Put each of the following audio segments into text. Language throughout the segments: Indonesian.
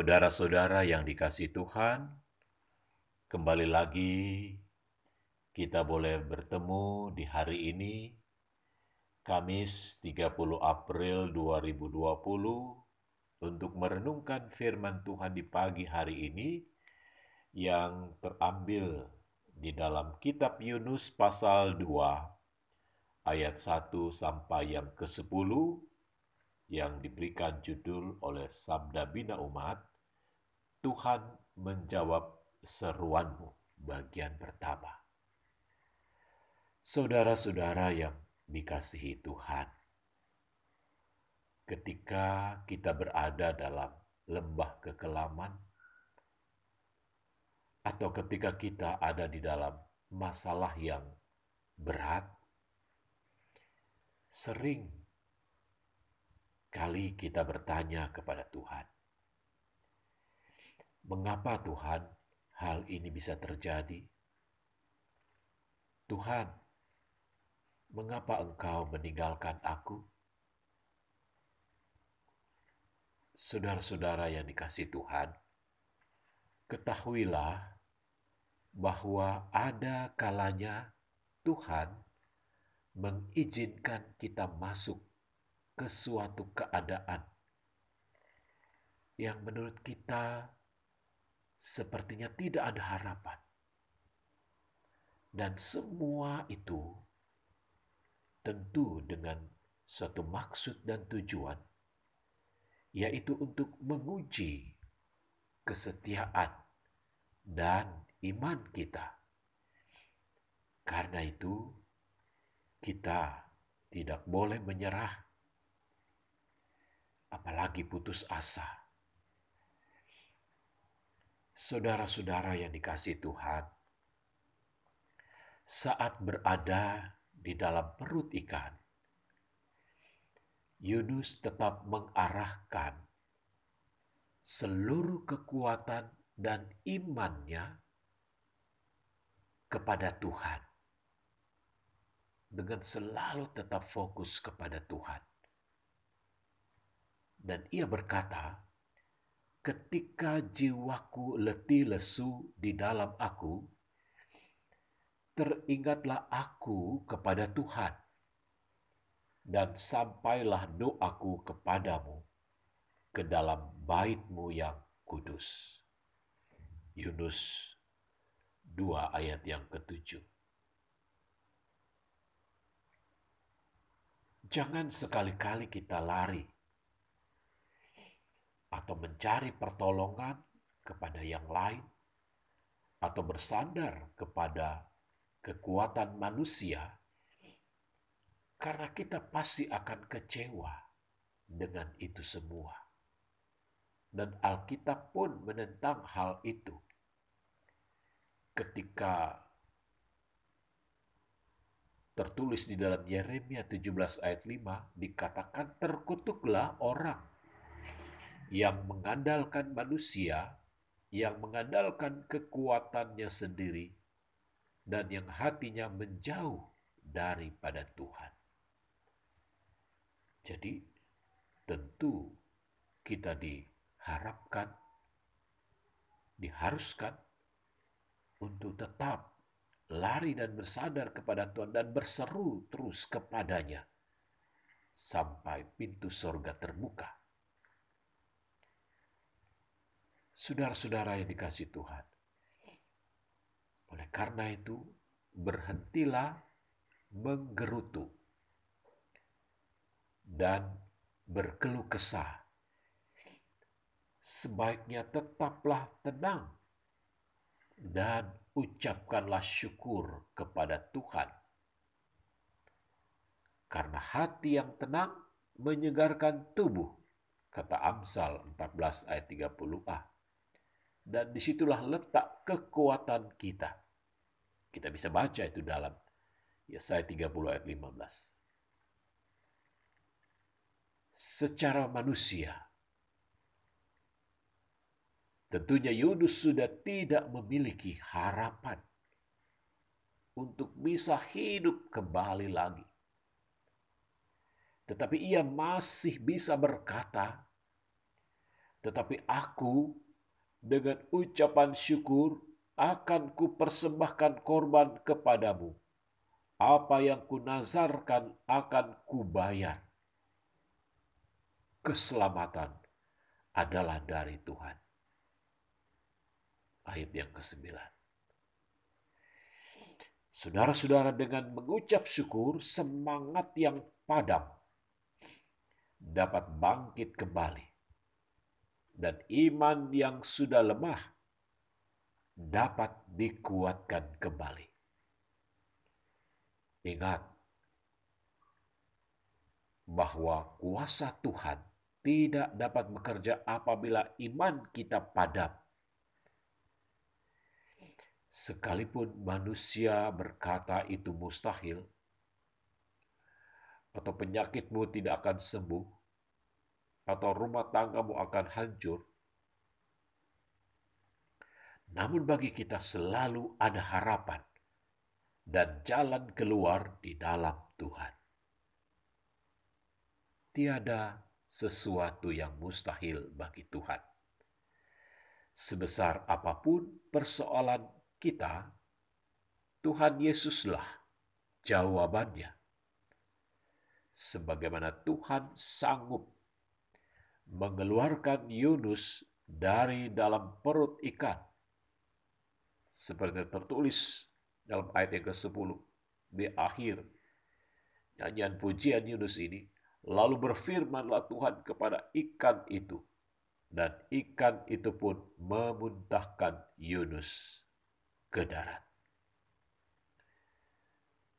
Saudara-saudara yang dikasih Tuhan, kembali lagi kita boleh bertemu di hari ini, Kamis 30 April 2020, untuk merenungkan firman Tuhan di pagi hari ini yang terambil di dalam kitab Yunus pasal 2 ayat 1 sampai yang ke-10 yang diberikan judul oleh Sabda Bina Umat, Tuhan menjawab seruanmu bagian pertama. Saudara-saudara yang dikasihi Tuhan, ketika kita berada dalam lembah kekelaman, atau ketika kita ada di dalam masalah yang berat, sering kali kita bertanya kepada Tuhan, "Mengapa Tuhan hal ini bisa terjadi?" Tuhan, mengapa Engkau meninggalkan aku? Saudara-saudara yang dikasih Tuhan, ketahuilah bahwa ada kalanya Tuhan mengizinkan kita masuk ke suatu keadaan yang menurut kita sepertinya tidak ada harapan. Dan semua itu tentu dengan suatu maksud dan tujuan, yaitu untuk menguji kesetiaan dan iman kita. Karena itu, kita tidak boleh menyerah apalagi putus asa. Saudara-saudara yang dikasih Tuhan, saat berada di dalam perut ikan, Yunus tetap mengarahkan seluruh kekuatan dan imannya kepada Tuhan, dengan selalu tetap fokus kepada Tuhan. Dan ia berkata, ketika jiwaku letih lesu di dalam aku, teringatlah aku kepada Tuhan, dan sampailah doaku kepadamu ke dalam baitmu yang kudus. Yunus 2 ayat yang ketujuh. Jangan sekali-kali kita lari atau mencari pertolongan kepada yang lain, atau bersandar kepada kekuatan manusia, karena kita pasti akan kecewa dengan itu semua. Dan Alkitab pun menentang hal itu. Ketika tertulis di dalam Yeremia 17 ayat 5 dikatakan terkutuklah orang yang mengandalkan manusia, yang mengandalkan kekuatannya sendiri, dan yang hatinya menjauh daripada Tuhan. Jadi, tentu kita diharapkan, diharuskan untuk tetap lari dan bersadar kepada Tuhan dan berseru terus kepadanya sampai pintu sorga terbuka Saudara-saudara yang dikasih Tuhan. Oleh karena itu, berhentilah menggerutu dan berkeluh kesah. Sebaiknya tetaplah tenang dan ucapkanlah syukur kepada Tuhan. Karena hati yang tenang menyegarkan tubuh, kata Amsal 14 ayat 30a. Dan di situlah letak kekuatan kita. Kita bisa baca itu dalam Yesaya 30 ayat 15. Secara manusia, tentunya Yunus sudah tidak memiliki harapan untuk bisa hidup kembali lagi. Tetapi ia masih bisa berkata, tetapi aku dengan ucapan syukur akan kupersembahkan korban kepadamu. Apa yang kunazarkan akan kubayar. Keselamatan adalah dari Tuhan. Ayat yang ke-9. Saudara-saudara dengan mengucap syukur, semangat yang padam dapat bangkit kembali. Dan iman yang sudah lemah dapat dikuatkan kembali. Ingat bahwa kuasa Tuhan tidak dapat bekerja apabila iman kita padam. Sekalipun manusia berkata itu mustahil, atau penyakitmu tidak akan sembuh, atau rumah tanggamu akan hancur, namun bagi kita selalu ada harapan dan jalan keluar di dalam Tuhan. Tiada sesuatu yang mustahil bagi Tuhan. Sebesar apa pun persoalan kita, Tuhan Yesuslah jawabannya. Sebagaimana Tuhan sanggup mengeluarkan Yunus dari dalam perut ikan seperti tertulis dalam ayat yang ke-10 di akhir nyanyian pujian Yunus ini lalu berfirmanlah Tuhan kepada ikan itu dan ikan itu pun memuntahkan Yunus ke darat.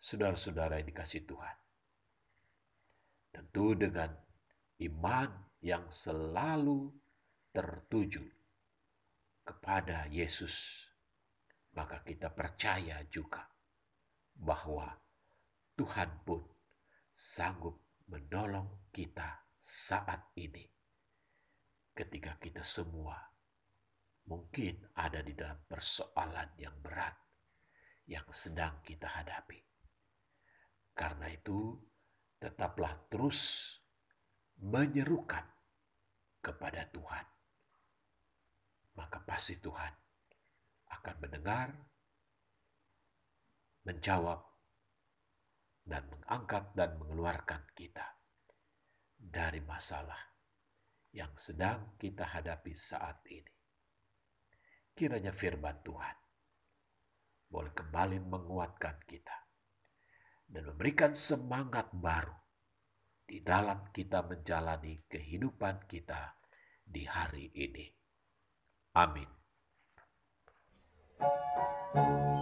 Saudara-saudara yang dikasih Tuhan, tentu dengan iman yang selalu tertuju kepada Yesus maka kita percaya juga bahwa Tuhan pun sanggup menolong kita saat ini. Ketika kita semua mungkin ada di dalam persoalan yang berat yang sedang kita hadapi. Karena itu, tetaplah terus menyerukan kepada Tuhan. Maka pasti Tuhan akan mendengar, menjawab, dan mengangkat dan mengeluarkan kita dari masalah yang sedang kita hadapi saat ini. Kiranya firman Tuhan boleh kembali menguatkan kita dan memberikan semangat baru di dalam kita menjalani kehidupan kita di hari ini. Amin. thank you